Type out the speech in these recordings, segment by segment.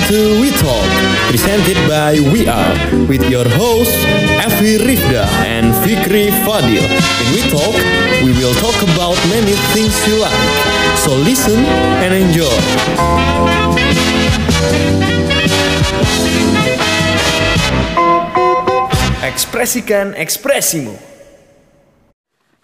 Welcome to We Talk, presented by We Are, with your hosts Evi Rifda and Fikri Fadil. In We Talk, we will talk about many things you like. So listen and enjoy. Ekspresikan ekspresimu.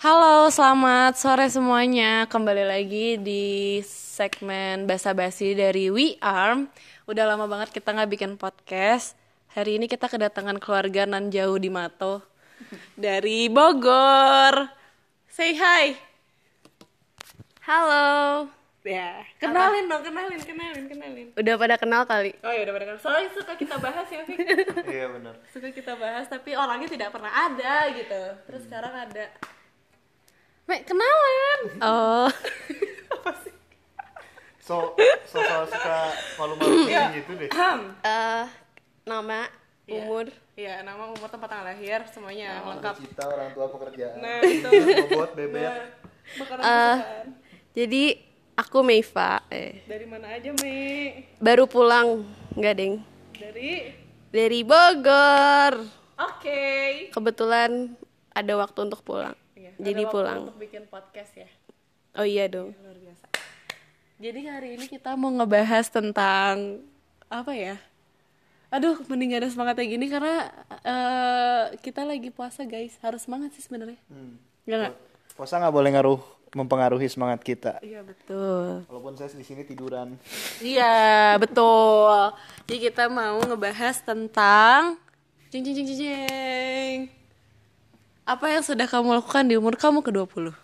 Halo, selamat sore semuanya. Kembali lagi di segmen basa-basi dari We Arm. Udah lama banget kita nggak bikin podcast. Hari ini kita kedatangan keluarga nan jauh di Mato dari Bogor. Say hi. Halo. Ya, kenalin dong, kenalin, kenalin, kenalin. Udah pada kenal kali. Oh ya udah pada kenal. Soalnya suka kita bahas ya, Fik. Iya benar. suka kita bahas tapi orangnya tidak pernah ada gitu. Terus sekarang ada. Mek, kenalan. Oh. so so, so suka malu-malu gitu deh Eh, nama, umur. Iya, nama, umur, tempat tanggal lahir, semuanya lengkap. cita orang tua pekerjaan Nah, itu. bobot bebek Makanan Eh, kesukaan. Jadi aku Meiva. Eh, Dari mana aja, Mei? baru pulang, nggak deng. Dari Dari Bogor. Oke. Kebetulan ada waktu untuk pulang. Iya, Jadi ada waktu pulang. Untuk bikin podcast ya. Oh iya dong. Luar biasa. Jadi hari ini kita mau ngebahas tentang apa ya? Aduh, mending gak ada semangatnya gini karena eh, kita lagi puasa guys. Harus semangat sih sebenarnya. Ya nggak? puasa nggak boleh ngaruh mempengaruhi semangat kita Iya betul. walaupun saya di sini tiduran Iya betul. Jadi kita mau ngebahas tentang jeng jeng jeng jeng, jeng. Apa yang sudah kamu lakukan di umur kamu ke 20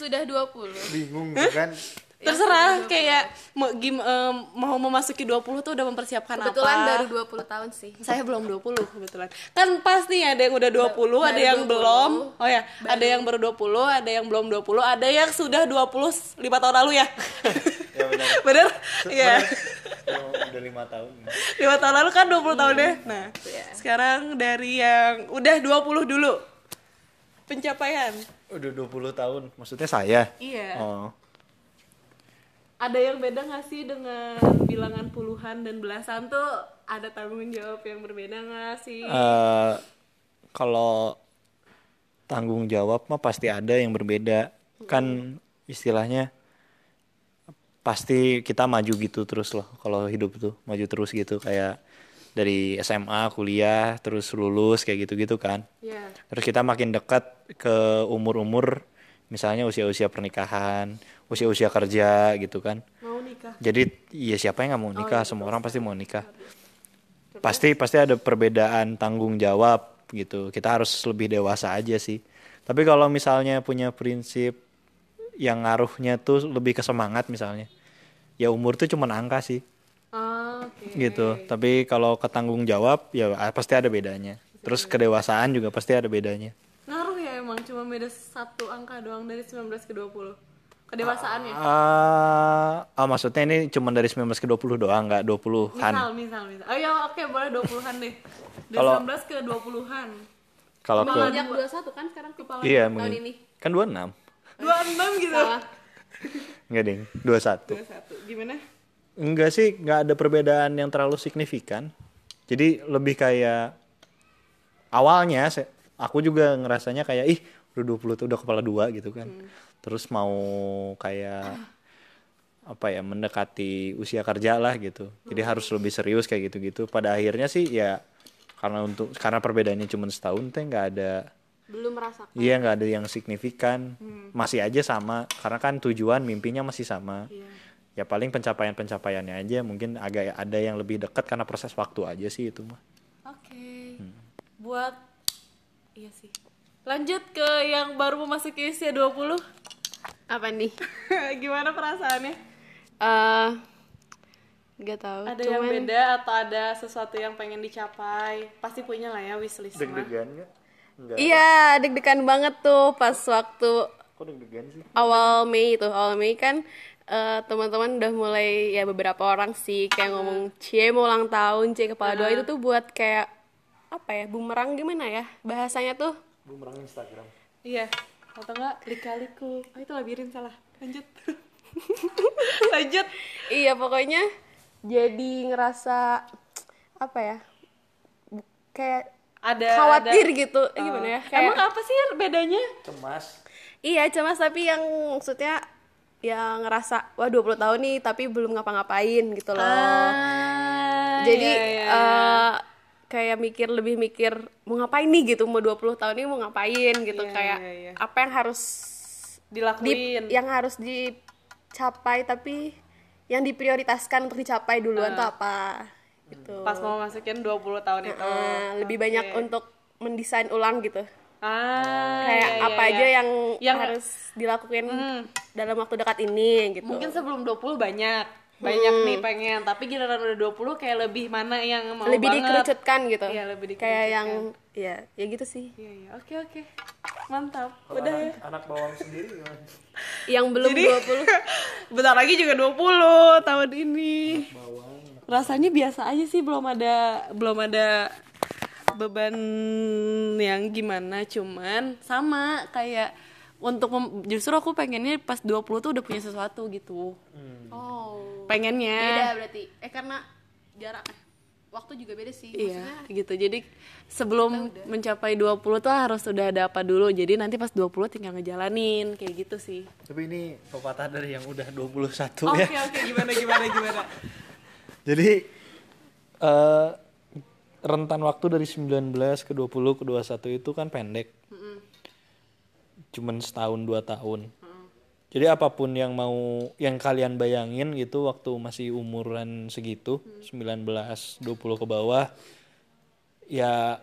sudah 20. bingung kan Terserah kayak mau gim, em, mau memasuki 20 tuh udah mempersiapkan Kebetulan apa? baru 20 tahun sih. Saya belum 20 kebetulan. Kan pasti ada yang udah 20, ada baru yang 20. belum. Oh ya, ada yang baru 20, ada yang belum 20, ada yang sudah 20 5 tahun lalu ya. ya benar Bener? Iya. udah lima tahun 5 tahun lalu kan 20 tahun deh. Nah, sekarang dari yang udah 20 dulu. Pencapaian. Udah 20 tahun. Maksudnya saya? Iya. oh. Ada yang beda gak sih dengan bilangan puluhan dan belasan tuh? Ada tanggung jawab yang berbeda gak sih? Eh, kalau tanggung jawab mah pasti ada yang berbeda. Kan istilahnya pasti kita maju gitu terus loh kalau hidup tuh maju terus gitu. Kayak dari SMA kuliah terus lulus kayak gitu-gitu kan. Iya. terus kita makin dekat ke umur-umur misalnya usia-usia pernikahan usia-usia kerja gitu kan. Mau nikah. jadi ya siapa yang nggak mau nikah? Semua orang pasti mau nikah. Pasti pasti ada perbedaan tanggung jawab gitu. Kita harus lebih dewasa aja sih. Tapi kalau misalnya punya prinsip yang ngaruhnya tuh lebih ke semangat misalnya ya umur tuh cuma angka sih Oke. gitu tapi kalau ke tanggung jawab ya ah, pasti ada bedanya terus kedewasaan juga pasti ada bedanya Ngaruh ya emang cuma beda satu angka doang dari 19 ke 20. Kedewasaannya. ah ah, maksudnya ini cuma dari 19 ke 20 doang nggak 20-an Misal, misal, misal. Oh ya oke boleh 20-an deh. Dari Kalau- 19 ke 20-an. kalau ke Sejak 21 kan sekarang kepala iya tahun mungkin ini. kan 26 26 gitu. Salah. Enggak ding, 21. 21. Gimana? Enggak sih, nggak ada perbedaan yang terlalu signifikan. Jadi lebih kayak awalnya aku juga ngerasanya kayak ih udah 20 tuh udah kepala dua gitu kan. Terus mau kayak apa ya mendekati usia kerja lah gitu. Jadi harus lebih serius kayak gitu-gitu. Pada akhirnya sih ya karena untuk karena perbedaannya cuma setahun teh nggak ada Belum merasakan. Iya nggak ada yang signifikan, masih aja sama karena kan tujuan mimpinya masih sama. Ya paling pencapaian-pencapaiannya aja mungkin agak ada yang lebih dekat karena proses waktu aja sih itu mah. Oke. Buat iya sih. Lanjut ke yang baru memasuki usia 20. Apa nih? Gimana perasaannya? Eh nggak tahu. Ada yang cuman beda atau ada sesuatu yang pengen dicapai? Pasti punya lah ya wishlist nggak? Enggak. Iya, deg-degan banget tuh pas waktu Kok deg-degan sih? awal Mei itu. Awal Mei kan eh, teman-teman udah mulai ya beberapa orang sih kayak ngomong cie mau ulang tahun cie kepala dua itu tuh buat kayak apa ya bumerang gimana ya bahasanya tuh Bumerang Instagram. Iya. Atau enggak lika-liku. Oh itu labirin salah. Lanjut. Lanjut. iya pokoknya jadi ngerasa apa ya kayak Ada khawatir ada- gitu Eh, gimana ya kayak Emang apa sih bedanya? cemas iya cemas tapi yang maksudnya ya ngerasa wah 20 tahun nih tapi belum ngapa-ngapain gitu loh. Ah, jadi iya, iya, eh, kayak mikir lebih mikir mau ngapain nih? gitu mau 20 tahun ini mau ngapain? gitu. Iya, kayak iya, iya. apa yang harus di, dilakuin. yang harus dicapai tapi yang diprioritaskan untuk dicapai duluan tuh apa gitu. Pas mau masukin 20 tahun itu. Ah, lebih banyak untuk mendesain ulang gitu Ah, kayak iya, iya, apa iya. aja yang, Yang- harus dilakuin Hmm. dalam waktu dekat ini gitu Mungkin sebelum 20 banyak. Banyak nih pengen, tapi giliran udah 20 kayak lebih mana yang mau lebih banget. dikerucutkan gitu Iya, lebih kayak yang dikerucutkan. ya ya gitu sih Iya, iya. Oke, oke. Mantap. Kalau Udah ya. anak, anak bawang sendiri gimana yang belum Jadi- 20 Bentar lagi juga 20 tahun ini. Rasanya biasa aja sih, belum ada belum ada beban yang gimana, cuman sama kayak untuk mem- justru aku pengennya pas 20 tuh udah punya sesuatu gitu. oh Pengennya. beda berarti eh karena jarak eh, waktu juga beda sih Iya, maksudnya gitu. Jadi sebelum mencapai 20 tuh harus udah ada apa dulu. Jadi nanti pas 20 tinggal ngejalanin kayak gitu sih. tapi ini pepatah dari yang udah 21 Oke, ya oke, gimana gimana gimana. Jadi eh rentan waktu dari 19 ke 20 ke 21 itu kan pendek. Cuman setahun dua tahun. Jadi apa pun yang mau yang kalian bayangin gitu waktu masih umuran segitu, 19 20 ke bawah ya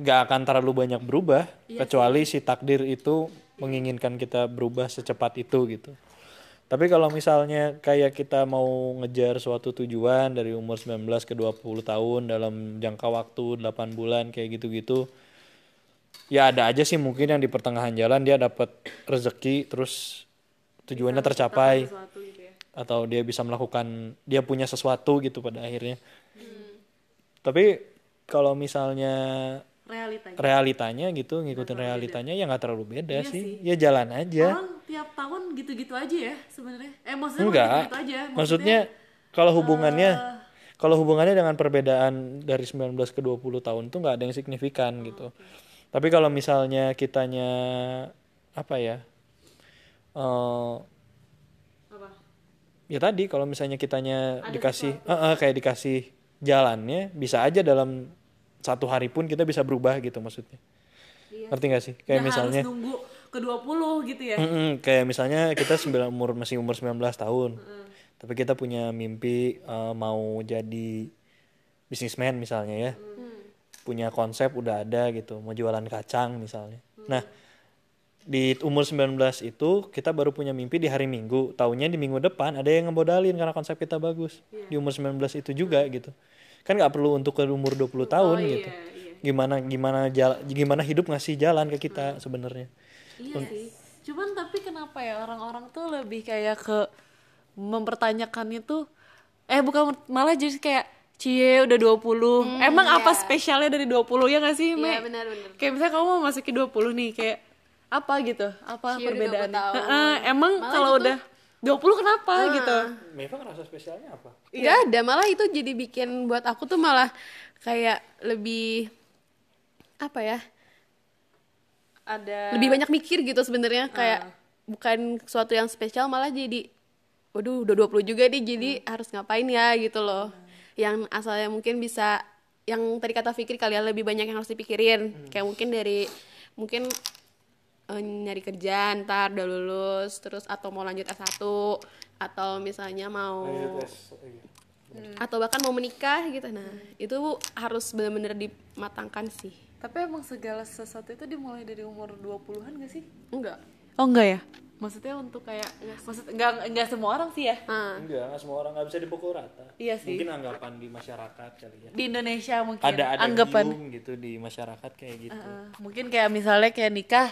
nggak akan terlalu banyak berubah kecuali si takdir itu menginginkan kita berubah secepat itu gitu. Tapi kalau misalnya kayak kita mau ngejar suatu tujuan dari umur 19 ke 20 tahun dalam jangka waktu 8 bulan kayak gitu-gitu. Ya ada aja sih mungkin yang di pertengahan jalan dia dapat rezeki terus tujuannya tercapai atau dia bisa melakukan dia punya sesuatu gitu pada akhirnya. Tapi kalau misalnya Realitanya. realitanya gitu ngikutin realitanya ya nggak terlalu beda sih. Ya jalan aja. Orang tiap tahun gitu-gitu aja ya sebenarnya. Eh maksudnya Enggak. gitu-gitu aja. Maksudnya kalau hubungannya kalau hubungannya dengan perbedaan dari 19 ke 20 tahun tuh nggak ada yang signifikan gitu. Tapi kalau misalnya kitanya apa ya? eh apa? ya tadi kalau misalnya kitanya dikasih eh, eh, kayak dikasih jalannya bisa aja dalam satu hari pun kita bisa berubah gitu maksudnya. Ngerti gak sih? Kayak Ya misalnya harus nunggu ke 20 gitu ya. Mm-mm, kayak misalnya kita sembilan umur masih umur 19 tahun. Tapi kita punya mimpi eh, mau jadi bisnismen misalnya ya. Punya konsep udah ada gitu, mau jualan kacang misalnya. Nah, di umur 19 itu kita baru punya mimpi di hari Minggu. Taunya di minggu depan ada yang ngebodalin karena konsep kita bagus. Di umur 19 itu juga gitu. Kan nggak perlu untuk ke umur 20 tahun gitu. Gimana gimana jala- gimana hidup ngasih jalan ke kita sebenarnya. Iya sih. Cuman tapi kenapa ya orang-orang tuh lebih kayak ke mempertanyakannya tuh eh bukan malah jadi kayak cie udah 20. Emang apa spesialnya dari 20 ya gak sih? Iya, benar-benar. Kayak misalnya kamu mau masukin 20 nih kayak apa gitu? Apa Cie, udah 20 perbedaannya? tahun. Heeh, emang kalau udah 20 kenapa gitu? Meva ngerasa spesialnya apa? nggak ada malah itu jadi bikin buat aku tuh malah kayak lebih apa ya Ada lebih banyak mikir gitu sebenarnya kayak bukan sesuatu yang spesial malah jadi waduh udah 20 juga nih jadi harus ngapain ya? gitu loh. Yang asalnya mungkin bisa yang tadi kata Fikri kalian lebih banyak yang harus dipikirin. Kayak mungkin dari mungkin eh, nyari kerja ntar udah lulus terus atau mau lanjut S1 atau misalnya mau atau bahkan mau menikah gitu. Nah itu harus benar-benar dimatangkan sih Tapi emang segala sesuatu itu dimulai dari umur 20-an gak sih? enggak Oh enggak ya? Maksudnya untuk kayak maksud enggak enggak semua orang sih ya. ah Enggak, nggak semua orang nggak bisa dipukul rata. Iya sih. Mungkin anggapan di masyarakat kali ya. Di Indonesia mungkin Ada ada anggapan gitu di masyarakat kayak gitu. Heeh. mungkin kayak misalnya kayak nikah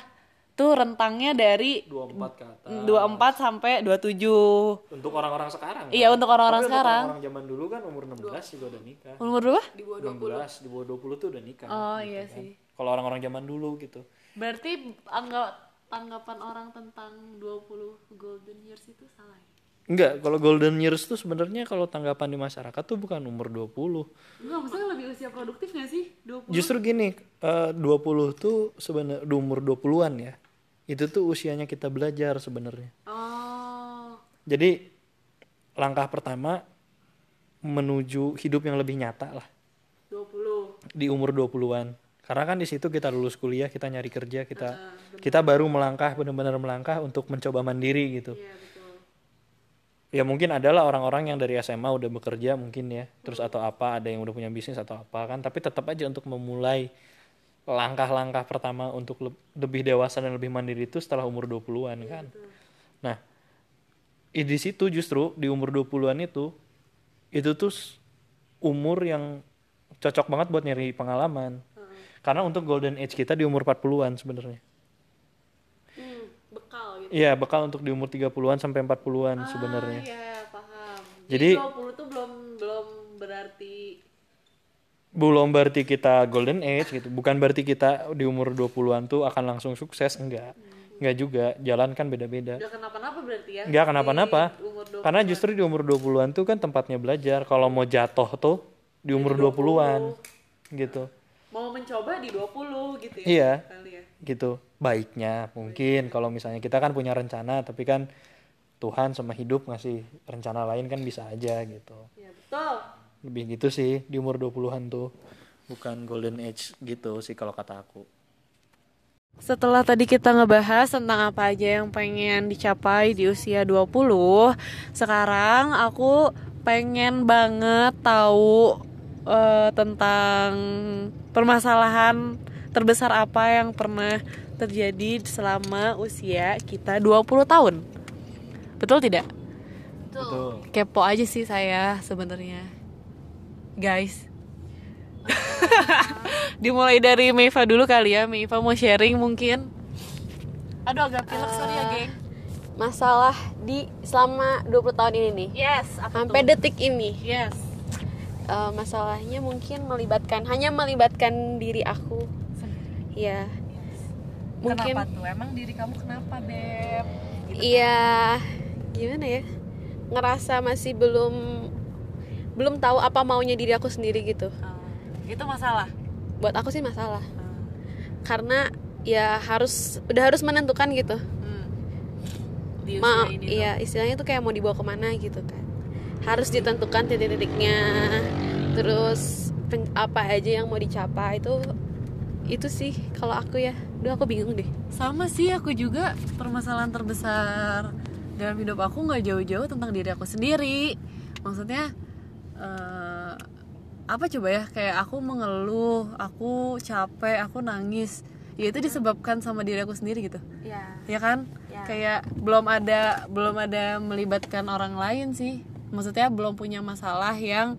tuh rentangnya dari 24 ke atas. 24 sampai 27. Untuk orang-orang sekarang. kan? Iya, untuk orang-orang sekarang. Orang zaman dulu kan umur 16 juga udah nikah. Umur berapa? Di bawah 16, di bawah 20 tuh udah nikah. Oh gitu iya kan. sih. Kalau orang-orang zaman dulu gitu. Berarti anggap tanggapan orang tentang 20 golden years itu salah ya? Enggak, kalau golden years tuh sebenarnya kalau tanggapan di masyarakat tuh bukan umur 20. Enggak, maksudnya lebih usia produktif gak sih? 20? Justru gini, eh, 20 tuh sebenarnya di umur 20-an ya. Itu tuh usianya kita belajar sebenarnya. Oh, Jadi langkah pertama menuju hidup yang lebih nyata lah 20. di umur 20-an. Karena kan di situ kita lulus kuliah, kita nyari kerja, kita kita baru melangkah benar-benar melangkah untuk mencoba mandiri gitu. Iya, betul. Ya mungkin adalah orang-orang yang dari SMA udah bekerja mungkin ya, terus atau apa, ada yang udah punya bisnis atau apa kan, tapi tetap aja untuk memulai langkah-langkah pertama untuk le- lebih dewasa dan lebih mandiri itu setelah umur 20-an kan. Nah, i- di situ justru di umur 20-an itu itu tuh umur yang cocok banget buat nyari pengalaman. Karena untuk golden age kita di umur 40-an sebenarnya. Hmm, bekal gitu. Iya, bekal untuk di umur 30-an sampai 40-an sebenarnya. Iya, paham. Jadi- 20 tuh belum belum berarti belum berarti kita golden age gitu bukan berarti kita di umur 20-an tuh akan langsung sukses enggak enggak juga jalan kan beda-beda udah kenapa-napa berarti ya? enggak kenapa-napa 20. karena justru di umur 20-an tuh kan tempatnya belajar kalau mau jatuh tuh di umur 20-an gitu Mau mencoba di 20 gitu ya? Iya. Ya. gitu baiknya mungkin kalau misalnya kita kan punya rencana tapi kan Tuhan sama hidup ngasih rencana lain kan bisa aja gitu Ya, betul. Lebih gitu sih di umur 20-an tuh bukan golden age gitu sih kalau kata aku Setelah tadi kita ngebahas tentang apa aja yang pengen dicapai di usia 20, sekarang aku pengen banget tahu eh, tentang permasalahan terbesar apa yang pernah terjadi selama usia kita 20 tahun. Betul tidak? betul Kepo aja sih saya sebenarnya. Guys. Dimulai dari Meiva dulu kali ya. Meiva mau sharing mungkin. Aduh agak pilek sorry ya, geng. Masalah di selama 20 tahun ini nih. Yes, Sampai detik ini. Yes. Eh, masalahnya mungkin melibatkan hanya melibatkan diri aku. Iya. Mungkin Kenapa tuh? Emang diri kamu kenapa, Beb? iya gimana ya? Ngerasa masih belum belum tahu apa maunya diri aku sendiri gitu. Oh, itu masalah. Buat aku sih masalah. Karena ya harus udah harus menentukan gitu. Hmm. Di usia Ma, ini iya istilahnya tuh kayak mau dibawa ke mana gitu kan harus ditentukan titik-titiknya terus pen- apa aja yang mau dicapai itu itu sih kalau aku ya Duh aku bingung deh sama sih aku juga permasalahan terbesar dalam hidup aku nggak jauh-jauh tentang diri aku sendiri maksudnya eh, apa coba ya kayak aku mengeluh aku capek aku nangis. Ya itu disebabkan sama diri aku sendiri gitu. Ya. Ya kan? Ya. kayak belum ada belum ada melibatkan orang lain sih. Maksudnya belum punya masalah yang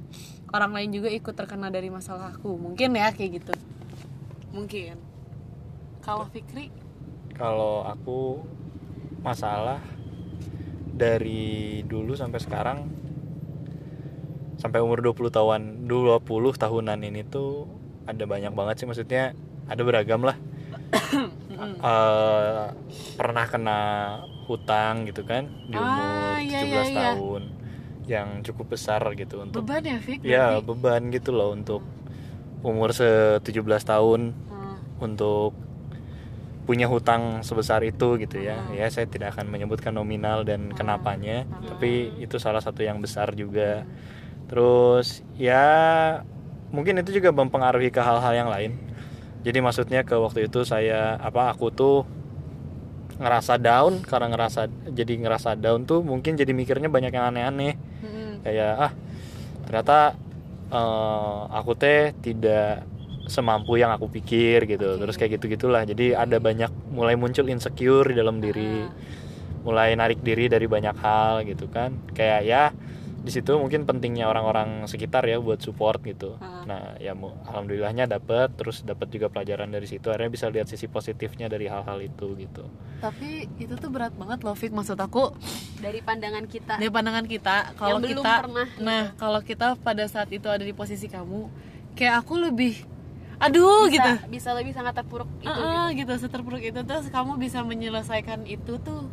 orang lain juga ikut terkena dari masalahku mungkin ya kayak gitu. Mungkin. Kalau Fikri? Kalau aku masalah dari dulu sampai sekarang sampai umur 20 tahun 20 tahunan ini tuh ada banyak banget sih maksudnya ada beragam lah. Eh, pernah kena hutang gitu kan di umur Ah, 17 iya, iya, iya. tahun yang cukup besar gitu untuk beban ya Fik ya berarti? beban gitu loh untuk umur se 17 tahun Hmm. untuk punya hutang sebesar itu gitu ya ya saya tidak akan menyebutkan nominal dan kenapanya tapi itu salah satu yang besar juga terus ya mungkin itu juga mempengaruhi ke hal-hal yang lain. Jadi maksudnya ke waktu itu saya apa aku tuh ngerasa down karena ngerasa jadi ngerasa down tuh mungkin jadi mikirnya banyak yang aneh-aneh. Mm-mm. kayak ah ternyata eh, aku teh tidak semampu yang aku pikir gitu. Terus kayak gitu gitulah jadi ada banyak mulai muncul insecure di dalam diri. Mulai narik diri dari banyak hal gitu kan. Kayak ya di situ mungkin pentingnya orang-orang sekitar ya buat support gitu. Nah ya alhamdulillahnya dapet terus dapat juga pelajaran dari situ akhirnya bisa lihat sisi positifnya dari hal-hal itu gitu. Tapi itu tuh berat banget loh Fik. Maksud aku dari pandangan kita. dari pandangan kita kalau Yang belum kita pernah, gitu. nah kalau kita pada saat itu ada di posisi kamu kayak aku lebih aduh bisa, gitu. bisa lebih sangat terpuruk itu Heeh, gitu seterpuruk itu. Terus kamu bisa menyelesaikan itu tuh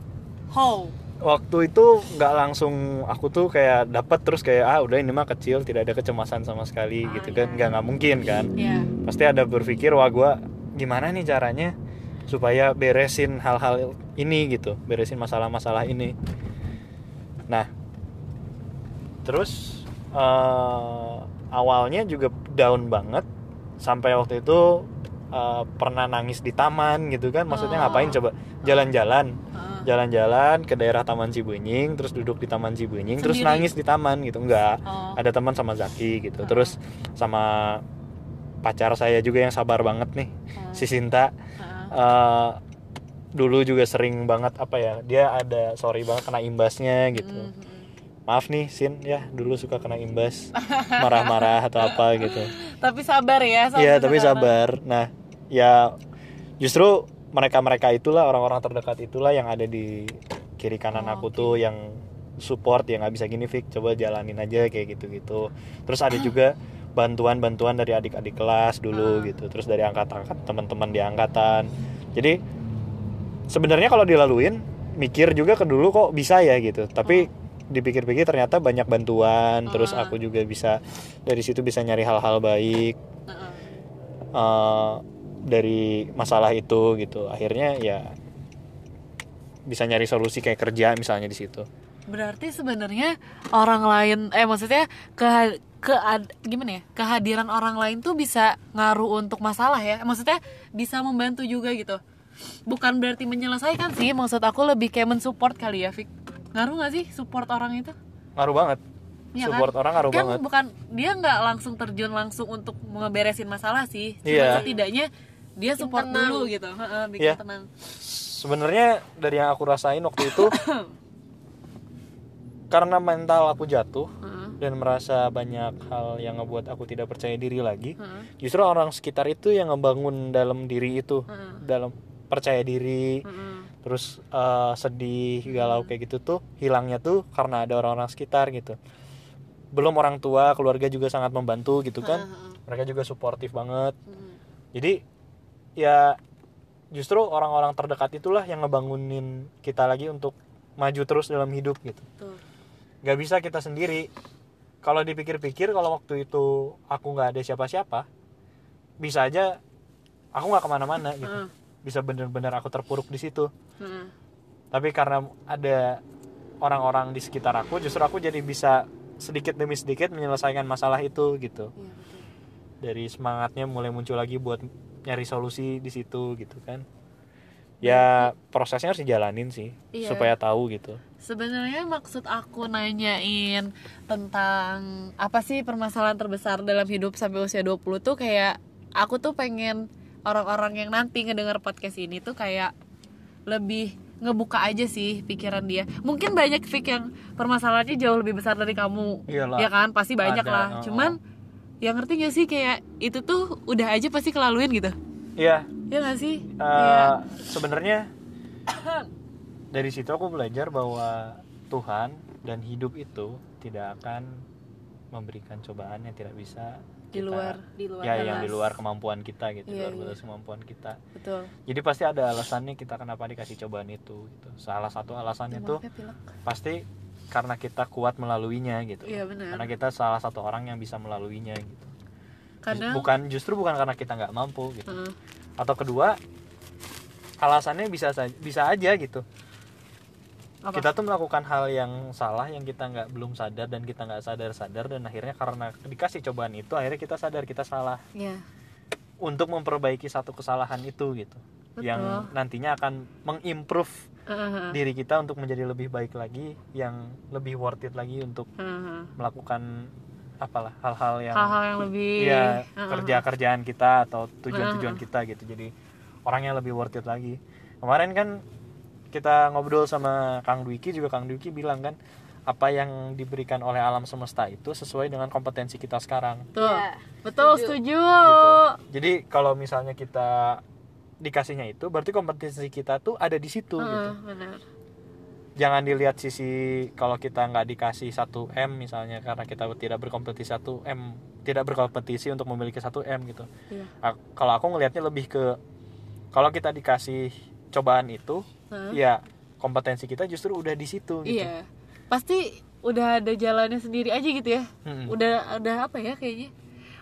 how waktu itu nggak langsung aku tuh kayak dapat terus kayak ah udah ini mah kecil tidak ada kecemasan sama sekali gitu kan. Nggak nggak mungkin kan. Ya pasti ada berpikir wah gua gimana nih caranya supaya beresin hal-hal ini gitu. Beresin masalah-masalah ini. Nah terus eh, awalnya juga down banget. Sampai waktu itu eh, pernah nangis di taman gitu kan. Maksudnya ngapain coba? Jalan-jalan jalan-jalan ke daerah Taman Cibenying terus duduk di Taman Cibenying terus Sendiri? nangis di taman gitu. Enggak. Oh. ada teman sama Zaki gitu. Terus sama pacar saya juga yang sabar banget nih si Sinta. Eh, dulu juga sering banget apa ya dia ada sorry banget kena imbasnya gitu. Maaf nih Sin. Ya dulu suka kena imbas marah-marah atau apa gitu. Tapi sabar ya Iya tapi sabar. Nah ya justru mereka-mereka itulah orang-orang terdekat itulah yang ada di kiri kanan aku tuh yang support yang nggak bisa gini Fik. Coba jalanin aja kayak gitu-gitu. Terus ada juga bantuan-bantuan dari adik-adik kelas dulu gitu. Terus dari angkatan teman-teman di angkatan. Jadi sebenarnya kalau dilaluin mikir juga ke dulu kok bisa ya gitu. Tapi dipikir-pikir ternyata banyak bantuan. Terus aku juga bisa dari situ bisa nyari hal-hal baik. Eh, dari masalah itu gitu. Akhirnya ya bisa nyari solusi kayak kerja misalnya di situ. Berarti sebenarnya orang lain eh maksudnya ke ke gimana ya? Kehadiran orang lain tuh bisa ngaruh untuk masalah ya? Maksudnya bisa membantu juga gitu? Bukan berarti menyelesaikan sih maksud aku lebih kayak mensupport kali ya Fik. Ngaruh nggak sih support orang itu? Ngaruh banget. Iya support kan? orang ngaruh kan banget. bukan dia nggak langsung terjun langsung untuk ngeberesin masalah sih. Cuma Iya. setidaknya dia support tenang. dulu gitu. Heeh, bikin Iya. tenang. Sebenarnya dari yang aku rasain waktu itu karena mental aku jatuh dan merasa banyak hal yang ngebuat aku tidak percaya diri lagi justru orang sekitar itu yang ngebangun dalam diri itu. Dalam percaya diri terus eh, sedih galau kayak gitu tuh hilangnya tuh karena ada orang-orang sekitar gitu. Belum orang tua keluarga juga sangat membantu gitu kan. Mereka juga suportif banget. Jadi ya justru orang-orang terdekat itulah yang ngebangunin kita lagi untuk maju terus dalam hidup gitu. Nggak bisa kita sendiri. Kalau dipikir-pikir kalau waktu itu aku nggak ada siapa-siapa bisa aja aku nggak ke mana-mana gitu. Bisa bener-bener aku terpuruk di situ. Heeh. tapi karena ada orang-orang di sekitar aku justru aku jadi bisa sedikit demi sedikit menyelesaikan masalah itu gitu. Dari semangatnya mulai muncul lagi buat nyari solusi di situ gitu kan ya prosesnya harus dijalanin sih Iya. supaya tahu gitu Sebenarnya maksud aku nanyain tentang apa sih permasalahan terbesar dalam hidup sampai usia 20 tuh kayak aku tuh pengen orang-orang yang nanti ngedenger podcast ini tuh kayak lebih ngebuka aja sih pikiran dia. Mungkin banyak Fik yang permasalahannya jauh lebih besar dari kamu. Iyalah. Ya kan? Pasti banyak Ada, lah. oh, Cuman yang ngerti gak sih kayak itu tuh udah aja pasti kelaluin gitu. Iya Ya gak sih? eh, Iya. sebenarnya dari situ aku belajar bahwa Tuhan dan hidup itu tidak akan memberikan cobaan yang tidak bisa Di kita- luar. di luar ya yang di luar kemampuan kita gitu Iya, luar iya. batas kemampuan kita Betul. jadi pasti ada alasannya kita kenapa dikasih cobaan itu gitu salah satu alasannya tuh ya, pilek. pasti karena kita kuat melaluinya gitu Iya, benar. karena kita salah satu orang yang bisa melaluinya gitu Kadang bukan justru bukan karena kita nggak mampu gitu Heeh. atau kedua alasannya bisa saja bisa aja gitu Apa? kita tuh melakukan hal yang salah yang kita nggak belum sadar dan kita nggak sadar sadar dan akhirnya karena dikasih cobaan itu akhirnya kita sadar kita salah Iya. untuk memperbaiki satu kesalahan itu gitu yang nantinya akan mengimprove Heeh. diri kita untuk menjadi lebih baik lagi yang lebih worth it lagi untuk Heeh. melakukan apalah hal-hal yang hal-hal yang lebih ya Heeh. kerja kerjaan kita atau tujuan-tujuan kita gitu jadi orang yang lebih worth it lagi kemarin kan kita ngobrol sama Kang Dwiki juga Kang Dwiki bilang kan apa yang diberikan oleh alam semesta itu sesuai dengan kompetensi kita sekarang Tuh. Ya, Betul, setuju. setuju. gitu jadi kalau misalnya kita dikasihnya itu berarti kompetensi kita tuh ada di situ gitu Heeh, benar. jangan dilihat sisi kalau kita nggak dikasih 1 m misalnya karena kita tidak berkompetisi 1 m tidak berkompetisi untuk memiliki 1 m gitu Iya. A- kalau aku ngelihatnya lebih ke kalau kita dikasih cobaan itu Hah? ya kompetensi kita justru udah di situ gitu Iya. Pasti udah ada jalannya sendiri aja gitu ya. Mm-mm. Udah ada apa ya kayaknya.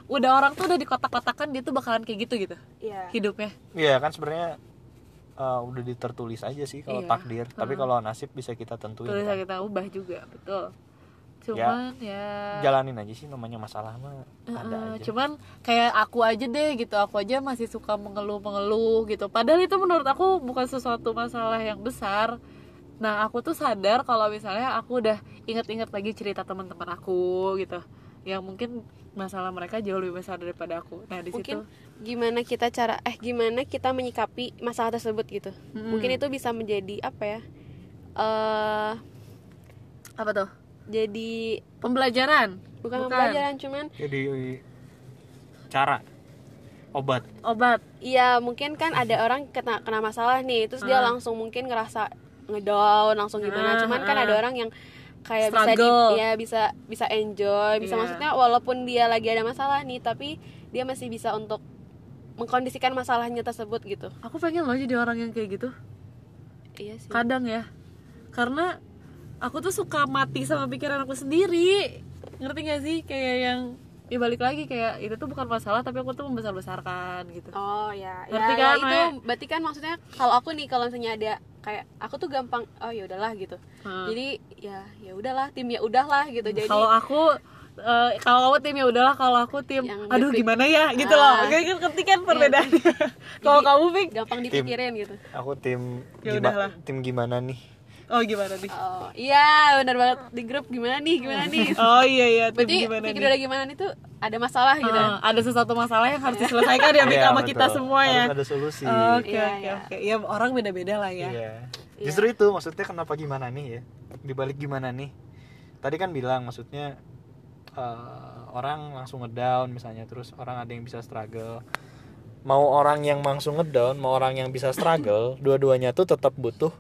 Udah orang tuh udah dikotak-kotakan dia tuh bakalan kayak gitu gitu Iya. hidupnya. Iya kan sebenarnya uh, udah ditertulis aja sih kalau Iya. takdir tapi kalau nasib bisa kita tentuin Terus kan. kita ubah juga, betul. Cuman ya, jalanin aja sih namanya masalah mah ada Heeh, aja cuman kayak aku aja deh gitu aku aja masih suka mengeluh-mengeluh gitu padahal itu menurut aku bukan sesuatu masalah yang besar nah aku tuh sadar kalau misalnya aku udah inget-inget lagi cerita teman-teman aku gitu yang mungkin masalah mereka jauh lebih besar daripada aku. Nah di situ. mungkin gimana kita cara eh gimana kita menyikapi masalah tersebut gitu. Mungkin itu bisa menjadi apa ya? Eh apa tuh? jadi pembelajaran. Bukan, pembelajaran cuman jadi cara. Obat. Obat. Iya mungkin kan ada orang kena kena masalah nih terus dia langsung mungkin ngerasa ngedown langsung gimana. Ah, cuman kan ah. ada orang yang kayak bisa di, Struggle. ya bisa bisa enjoy bisa Iya. maksudnya walaupun dia lagi ada masalah nih tapi dia masih bisa untuk mengkondisikan masalahnya tersebut gitu. Aku pengen loh jadi orang yang kayak gitu. Iya sih. Kadang ya. Karena aku tuh suka mati sama pikiran aku sendiri. Ngerti gak sih? Kayak yang ya balik lagi kayak itu tuh bukan masalah tapi aku tuh membesar besarkan gitu. Oh ya, Ngerti ya, kan, ya itu berarti kan maksudnya kalau aku nih kalau misalnya ada kayak aku tuh gampang oh ya udahlah gitu. Hmm. Jadi ya ya udahlah tim ya udahlah gitu. Jadi kalau aku eh, kalau kamu tim ya udahlah kalau aku tim Yang aduh berpik- gimana ya? gitu Ah. loh kayak kan ngerti kan perbedaannya. Kalau kamu Fik gampang dipikirin gitu. aku tim Ya gima- udahlah. tim gimana nih? Oh gimana nih? Oh iya benar banget. Di grup gimana nih gimana nih. oh iya iya tim Berarti gimana pikir nih? udah gimana nih tuh ada masalah gitu. Ah, ada sesuatu masalah yang harus diselesaikan ya Fik Iya, sama kita semua ya. Harus ada solusi. Oke Iya, oke iya. oke. Ya orang beda-beda lah ya Iya. Justru itu maksudnya kenapa gimana nih ya? Dibalik gimana nih? Tadi kan bilang maksudnya eh, orang langsung ngedown misalnya terus orang ada yang bisa struggle. Mau orang yang langsung ngedown, mau orang yang bisa struggle, dua-duanya tuh tetap butuh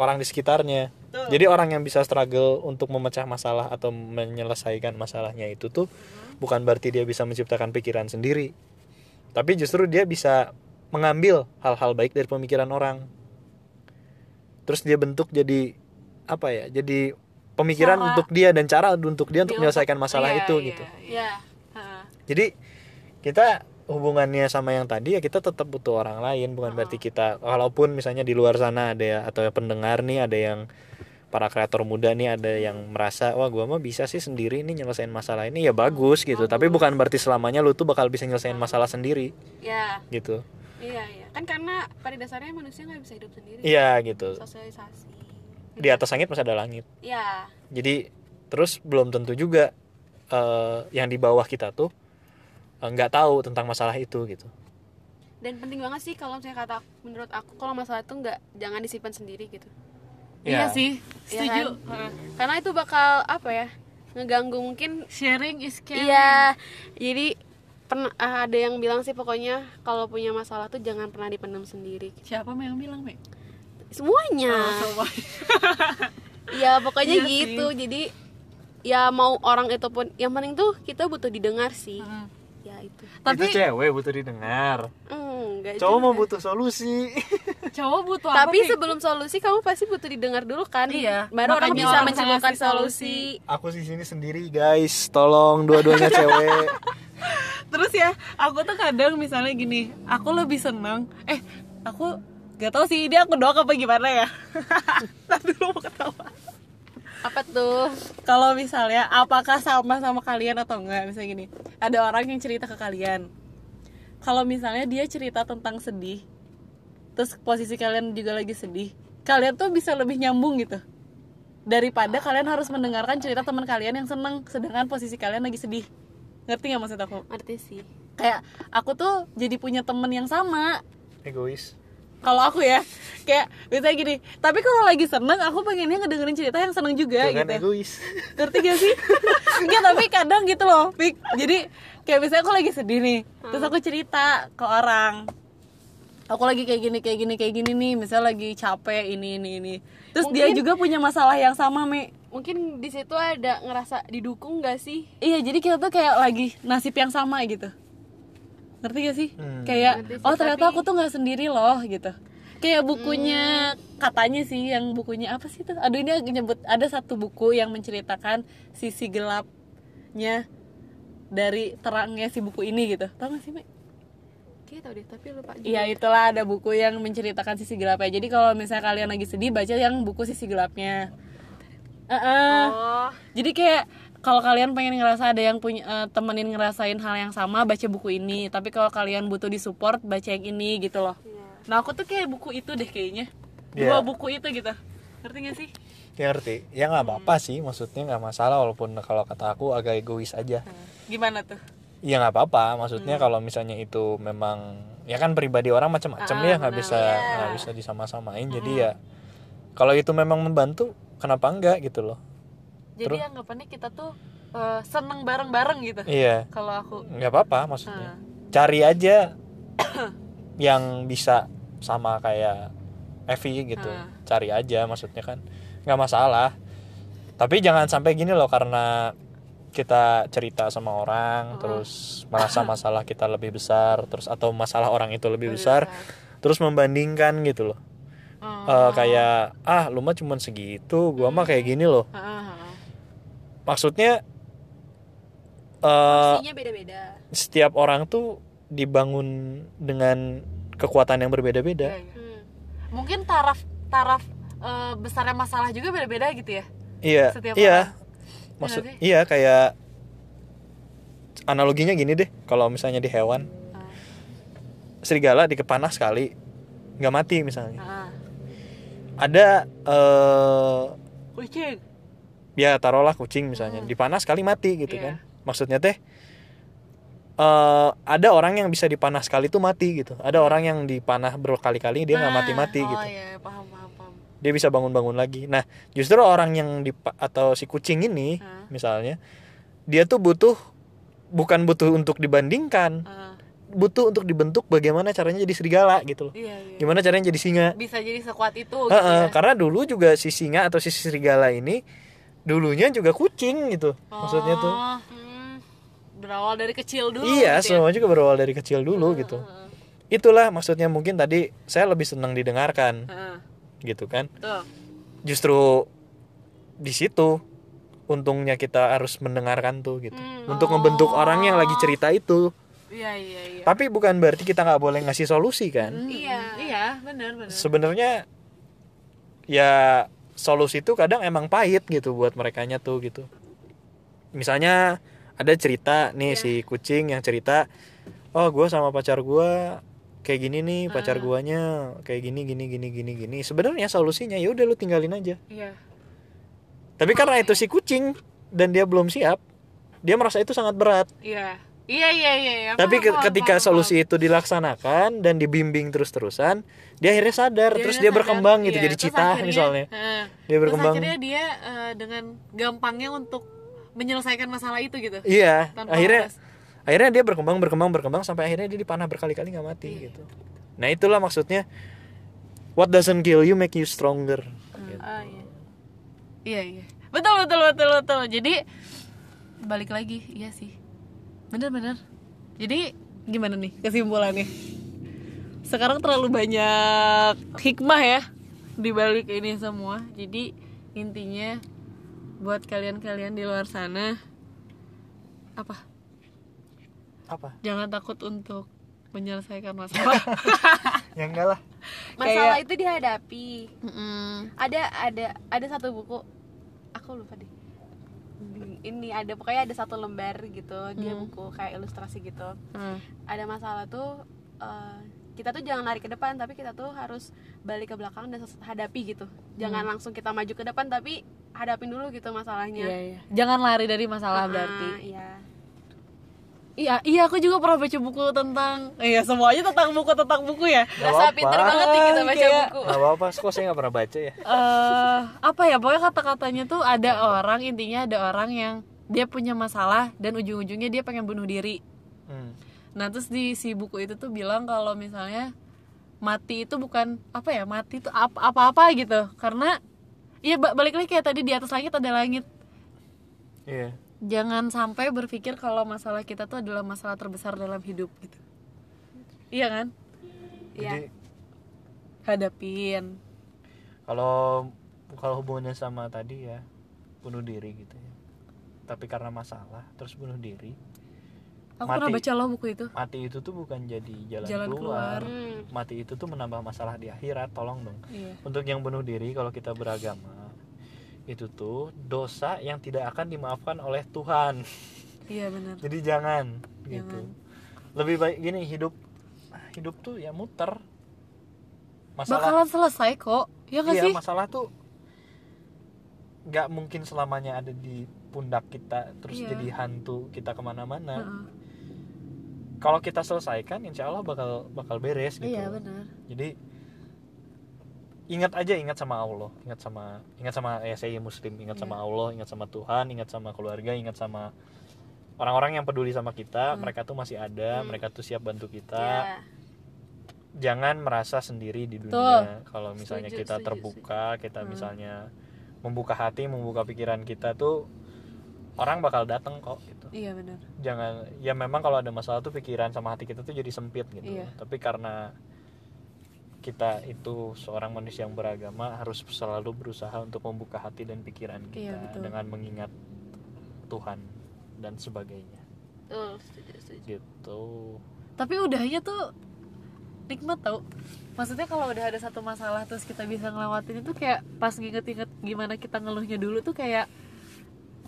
orang di sekitarnya. Jadi orang yang bisa struggle untuk memecah masalah atau menyelesaikan masalahnya itu tuh bukan berarti dia bisa menciptakan pikiran sendiri. Tapi justru dia bisa mengambil hal-hal baik dari pemikiran orang terus dia bentuk jadi apa ya jadi pemikiran Cara. untuk dia dan cara untuk dia untuk menyelesaikan masalah iya, itu iya, gitu iya. Ya. Jadi kita hubungannya sama yang tadi ya kita tetap butuh orang lain bukan berarti kita walaupun misalnya di luar sana ada ya atau pendengar nih ada yang para kreator muda nih ada yang merasa wah gua mah bisa sih sendiri nih nyelesain masalah ini ya bagus gitu tapi bukan berarti selamanya lu tuh bakal bisa nyelesain masalah sendiri Ya. gitu Iya iya. Kan karena pada dasarnya manusia nggak bisa hidup sendiri. iya gitu Sosialisasi. di atas langit masih ada langit Iya. jadi terus belum tentu juga eh, yang di bawah kita tuh eh, nggak tahu tentang masalah itu gitu Dan penting banget sih kalau misalnya kata menurut aku kalau masalah itu nggak jangan disimpan sendiri gitu. iya Ya. sih Iya setuju kan? Ah. Karena itu bakal apa ya? ngeganggu mungkin sharing is caring Iya, jadi pernah ah, ada yang bilang sih pokoknya kalau punya masalah tuh jangan pernah dipendam sendiri. siapa yang bilang Mek? Semuanya. Oh. Iya, pokoknya Iya sih. gitu. Jadi ya mau orang itu pun yang penting tuh kita butuh didengar sih. Hmm. Ya itu. tapi itu cewek butuh didengar enggak cowok juga. mau butuh solusi cowok butuh apa Tapi Fik? sebelum solusi kamu pasti butuh didengar dulu kan? Iya, Baru orang bisa menciptakan ngasih solusi. aku di sini sendiri guys tolong dua-duanya cewek terus ya aku tuh kadang misalnya gini aku lebih seneng eh aku gak tahu sih dia aku doang apa gimana ya? Tapi dulu mau ketawa. Apa tuh? kalau misalnya apakah sama sama kalian atau enggak misalnya gini ada orang yang cerita ke kalian. Kalau misalnya dia cerita tentang sedih terus posisi kalian juga lagi sedih kalian tuh bisa lebih nyambung gitu. Daripada kalian harus mendengarkan cerita teman kalian yang seneng sedangkan posisi kalian lagi sedih ngerti nggak maksud aku? Ngerti sih. kayak aku tuh jadi punya temen yang sama. Egois. Kalau aku ya kayak misalnya gini tapi kalau lagi seneng aku pengennya ngedengerin cerita yang seneng juga kan gitu. egois. Ngerti gak sih? Enggak tapi kadang gitu loh Fik. jadi kayak misalnya aku lagi sedih nih terus aku cerita ke orang. Aku lagi kayak gini kayak gini kayak gini nih misalnya lagi capek ini ini ini. Terus dia juga punya masalah yang sama me mungkin di situ ada ngerasa didukung gak sih iya jadi kita tuh kayak lagi nasib yang sama gitu ngerti gak sih kayak Ngerti sih, oh ternyata tapi- aku tuh nggak sendiri loh gitu kayak bukunya katanya sih yang bukunya apa sih tuh aduh ini nyebut ada satu buku yang menceritakan sisi gelapnya dari terangnya si buku ini gitu tau gak sih Mek? Tau deh tapi lupa juga. Iya itulah ada buku yang menceritakan sisi gelapnya. Jadi kalau misalnya kalian lagi sedih baca yang buku sisi gelapnya. Heeh. oh Jadi kayak kalau kalian pengen ngerasa ada yang punya eh, temenin ngerasain hal yang sama baca buku ini. Tapi kalau kalian butuh disupport baca yang ini gitu loh. Nah aku tuh kayak buku itu deh kayaknya. Dua Iya. buku itu gitu. Ngerti gak sih? Ya ngerti. Ya nggak apa-apa sih, maksudnya nggak masalah walaupun kalau kata aku agak egois aja. Gimana tuh? Ya nggak apa-apa, maksudnya kalau misalnya itu memang ya kan pribadi orang macam-macam ya nggak bisa nggak bisa disama-samain. Jadi ya kalau itu memang membantu, kenapa enggak gitu loh? Jadi anggapannya kita tuh eh, seneng bareng-bareng gitu. Iya, Kalau aku nggak apa-apa maksudnya. Cari aja yang bisa sama kayak Evi gitu. Cari aja maksudnya kan nggak masalah. Tapi jangan sampai gini loh karena kita cerita sama orang terus merasa masalah kita lebih besar terus atau masalah orang itu lebih besar terus membandingkan gitu loh. Eh, kayak ah lu mah cuman segitu, gua mah kayak gini loh. Maksudnya eh Isinya beda-beda setiap orang tuh dibangun dengan kekuatan yang berbeda-beda. Hmm. mungkin taraf taraf eh, besarnya masalah juga beda-beda gitu ya Iya, Setiap iya. orang. Maksud Iya nggak iya kayak analoginya gini deh, kalau misalnya di hewan Ah. serigala dikepanas sekali nggak mati misalnya. Ah. Ada eh kucing ya taruhlah kucing misalnya dipanas sekali mati gitu Hmm. Iya. kan. Maksudnya teh eh ada orang yang bisa dipanas sekali tuh mati gitu. Ada orang yang dipanah berkali-kali dia nggak mati-mati oh gitu. iya paham paham paham dia bisa bangun-bangun lagi. Nah, justru orang yang di atau si kucing ini misalnya dia tuh butuh bukan butuh untuk dibandingkan, Ah. Butuh untuk dibentuk bagaimana caranya jadi serigala gitu loh. iya iya Gimana caranya jadi singa? bisa jadi sekuat itu gitu ya. karena dulu juga si singa atau si serigala ini dulunya juga kucing gitu. Maksudnya tuh. Oh, hmm. berawal dari kecil dulu Iya, gitu ya. semua juga berawal dari kecil dulu gitu. Itulah maksudnya mungkin tadi saya lebih senang didengarkan Heeh. gitu kan. tuh justru di situ untungnya kita harus mendengarkan tuh gitu untuk membentuk orang yang lagi cerita itu iya iya iya. Tapi bukan berarti kita nggak boleh ngasih solusi kan? Iya. Iya benar benar. Sebenarnya ya solusi itu kadang emang pahit gitu buat mereka tuh gitu. Misalnya ada cerita nih si kucing yang cerita oh gue sama pacar gue kayak gini nih pacar guanya kayak gini gini gini gini gini. Sebenarnya solusinya ya udah lu tinggalin aja. Iya. Tapi karena itu si kucing dan dia belum siap, dia merasa itu sangat berat. iya iya iya iya iya. Tapi Paham, ke- paham, ketika paham, solusi itu dilaksanakan dan dibimbing terus-terusan, dia akhirnya sadar, Dia terus dia sadar, berkembang gitu iya. jadi Terus cita akhirnya, misalnya. heeh. Dia Terus berkembang. akhirnya dia eh, dengan gampangnya untuk menyelesaikan masalah itu gitu Iya, Tanpa akhirnya harus- akhirnya dia berkembang berkembang berkembang sampai akhirnya dia dipanah berkali-kali nggak mati Iya. gitu. Nah, itulah maksudnya what doesn't kill you make you stronger. Gitu. Ah, iya. Iya iya. Betul betul betul betul. Jadi balik lagi, iya sih. Bener bener. Jadi gimana nih kesimpulannya? Sekarang terlalu banyak hikmah ya di balik ini semua. Jadi intinya buat kalian-kalian di luar sana apa? Apa? Jangan takut untuk menyelesaikan masalah. Ya enggak lah. masalah itu dihadapi Mm-mm. ada ada ada satu buku aku lupa deh ini ada pokoknya ada satu lembar gitu dia buku kayak ilustrasi gitu Hmm. ada masalah tuh eh, kita tuh jangan lari ke depan tapi kita tuh harus balik ke belakang dan hadapi gitu jangan langsung kita maju ke depan tapi hadapin dulu gitu masalahnya Iya iya. Jangan lari dari masalah Ah, berarti. iya Iya, iya aku juga pernah baca buku tentang Iya, semuanya tentang buku tentang buku ya. Rasa apa-apa. pinter banget nih kita baca Kayak- buku Gak apa-apa, kok saya nggak pernah baca ya. Eh, apa ya? Pokoknya kata-katanya tuh ada orang intinya ada orang yang dia punya masalah dan ujung-ujungnya dia pengen bunuh diri. Hmm. Nah, terus di si buku itu tuh bilang kalau misalnya mati itu bukan apa ya mati itu apa apa apa gitu karena iya ba- balik lagi kayak tadi di atas langit ada langit Iya. Jangan sampai berpikir kalau masalah kita tuh adalah masalah terbesar dalam hidup gitu iya kan Jadi hadapin kalau kalau hubungannya sama tadi ya bunuh diri gitu ya. Tapi karena masalah terus bunuh diri. aku pernah Mati. baca loh buku itu Mati itu tuh bukan jadi jalan, Jalan keluar. keluar. Hmm. Mati itu tuh menambah masalah di akhirat, tolong dong. iya Untuk yang bunuh diri kalau kita beragama itu tuh dosa yang tidak akan dimaafkan oleh Tuhan. iya benar Jadi jangan gitu. Jangan. Lebih baik gini hidup hidup tuh ya muter. Masalah bakalan selesai kok ya nggak iya, sih masalah tuh nggak mungkin selamanya ada di pundak kita terus Iya. jadi hantu kita ke mana-mana. Heeh. Kalau kita selesaikan, insya Allah bakal bakal beres gitu. iya benar Jadi ingat aja ingat sama Allah, ingat sama ingat sama ya saya Muslim, ingat sama Iya. Allah, ingat sama Tuhan, ingat sama keluarga, ingat sama orang-orang yang peduli sama kita. Hmm. Mereka tuh masih ada, mereka tuh siap bantu kita. Ya. Jangan merasa sendiri di dunia. Kalau misalnya Setuju, kita setuju, terbuka, kita Hmm. misalnya membuka hati, membuka pikiran kita tuh orang bakal datang kok gitu iya benar jangan ya memang kalau ada masalah tuh pikiran sama hati kita tuh jadi sempit gitu Iya. tapi karena kita itu seorang manusia yang beragama harus selalu berusaha untuk membuka hati dan pikiran kita Iya, betul. dengan mengingat Tuhan dan sebagainya Betul, setuju, setuju. gitu tapi udahnya tuh nikmat tau maksudnya kalau udah ada satu masalah terus kita bisa ngelewatin itu kayak pas nginget-inget gimana kita ngeluhnya dulu tuh kayak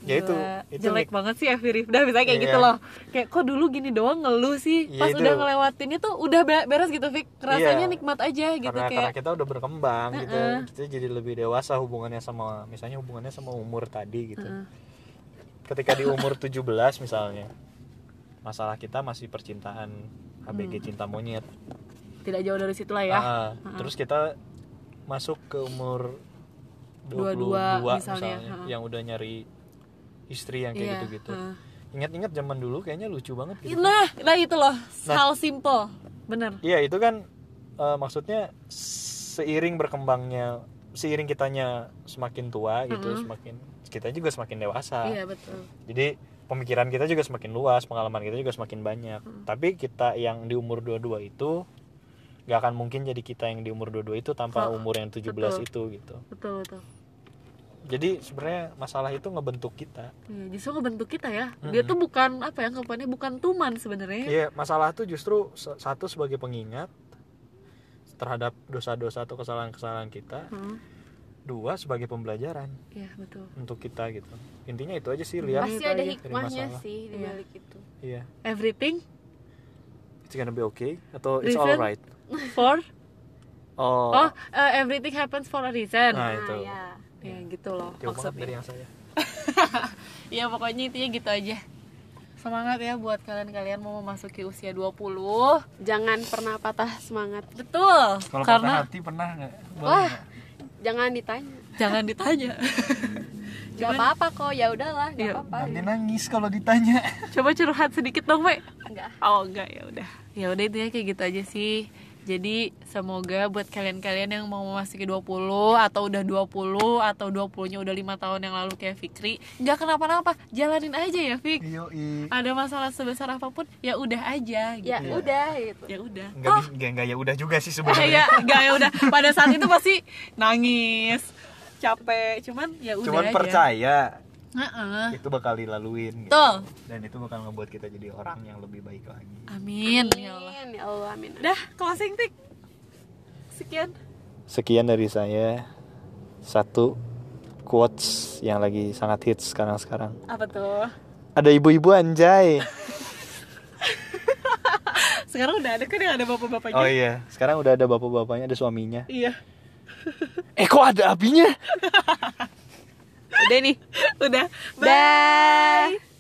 Ya itu, itu jelek banget sih Evi Rifda bisa kayak Iya. gitu loh kayak kok dulu gini doang ngeluh sih Iya, pas itu. udah ngelewatinnya tuh udah be- beres gitu Fik rasanya Iya. nikmat aja gitu karena karena kayak kita udah berkembang gitu Heeh. kita jadi lebih dewasa hubungannya sama misalnya hubungannya sama umur tadi gitu Heeh. ketika di umur 17 misalnya masalah kita masih percintaan ABG Hmm. cinta monyet tidak jauh dari situ lah ya Ah, terus kita masuk ke umur 22 Dua-dua misalnya, misalnya, ha. yang udah nyari istri yang kayak Iya, gitu-gitu. ha. Ingat-ingat zaman dulu kayaknya lucu banget gitu. nah nah itu loh Nah. hal simple bener Iya, itu kan eh, maksudnya seiring berkembangnya seiring kitanya semakin tua gitu, semakin kita juga semakin dewasa. iya betul Jadi pemikiran kita juga semakin luas, pengalaman kita juga semakin banyak. Tapi kita yang di umur 22 itu gak akan mungkin jadi kita yang di umur 22 itu tanpa Oh, umur yang 17 betul. itu gitu. betul betul Jadi sebenarnya masalah itu ngebentuk kita. Iya, justru ngebentuk kita ya. Dia tuh bukan apa ya anggapannya bukan tuman sebenarnya. Iya, masalah itu justru satu sebagai pengingat terhadap dosa-dosa atau kesalahan-kesalahan kita. Hmm, Dua sebagai pembelajaran Iya betul. untuk kita gitu. Intinya itu aja sih lihat. Pasti ada hikmahnya sih di Iya. balik itu. Iya. Everything It's gonna be okay atau it's Reason? alright. for Oh. oh uh, everything happens for a reason. Nah, Nah, itu. ya. Ya gitu loh Jauh banget dari maksudnya. yang saya. Ya pokoknya intinya gitu aja. Semangat ya buat kalian-kalian mau memasuki usia 20 Jangan pernah patah semangat. Betul Kalau Karena patah hati pernah nggak? Wah, nggak? jangan ditanya. jangan ditanya Gak apa-apa kok, ya udahlah, gak Iya. apa-apa. Nanti nangis kalau ditanya. Coba curhat sedikit dong, Mbak. Enggak. Oh enggak ya udah. Ya udah intinya kayak gitu aja sih. Jadi semoga buat kalian-kalian yang mau memasuki 20 atau udah 20 atau 20-nya udah lima tahun yang lalu kayak Fikri, nggak kenapa-napa, jalanin aja ya Fik. Yoi. Ada masalah sebesar apa pun, ya udah aja gitu. Ya udah gitu. Ya udah. Enggak enggak ya udah juga sih sebenarnya. ya, enggak ya udah. Pada saat itu pasti nangis, capek, cuman ya udah Cuman aja. percaya Heeh. itu bakal dilaluin gitu. Betul. Dan itu bakal ngebuat kita jadi orang yang lebih baik lagi. Amin ya Allah. Amin, ya Allah, amin. Dah, closing Fik. Sekian. Sekian dari saya. Satu quotes yang lagi sangat hits sekarang-sekarang. Apa tuh? Ada ibu-ibu anjay. Sekarang udah ada kan yang ada bapak-bapaknya. Oh iya, sekarang udah ada bapak-bapaknya, ada suaminya. Iya. Eh kok ada apinya? Udah nih. Udah. Bye.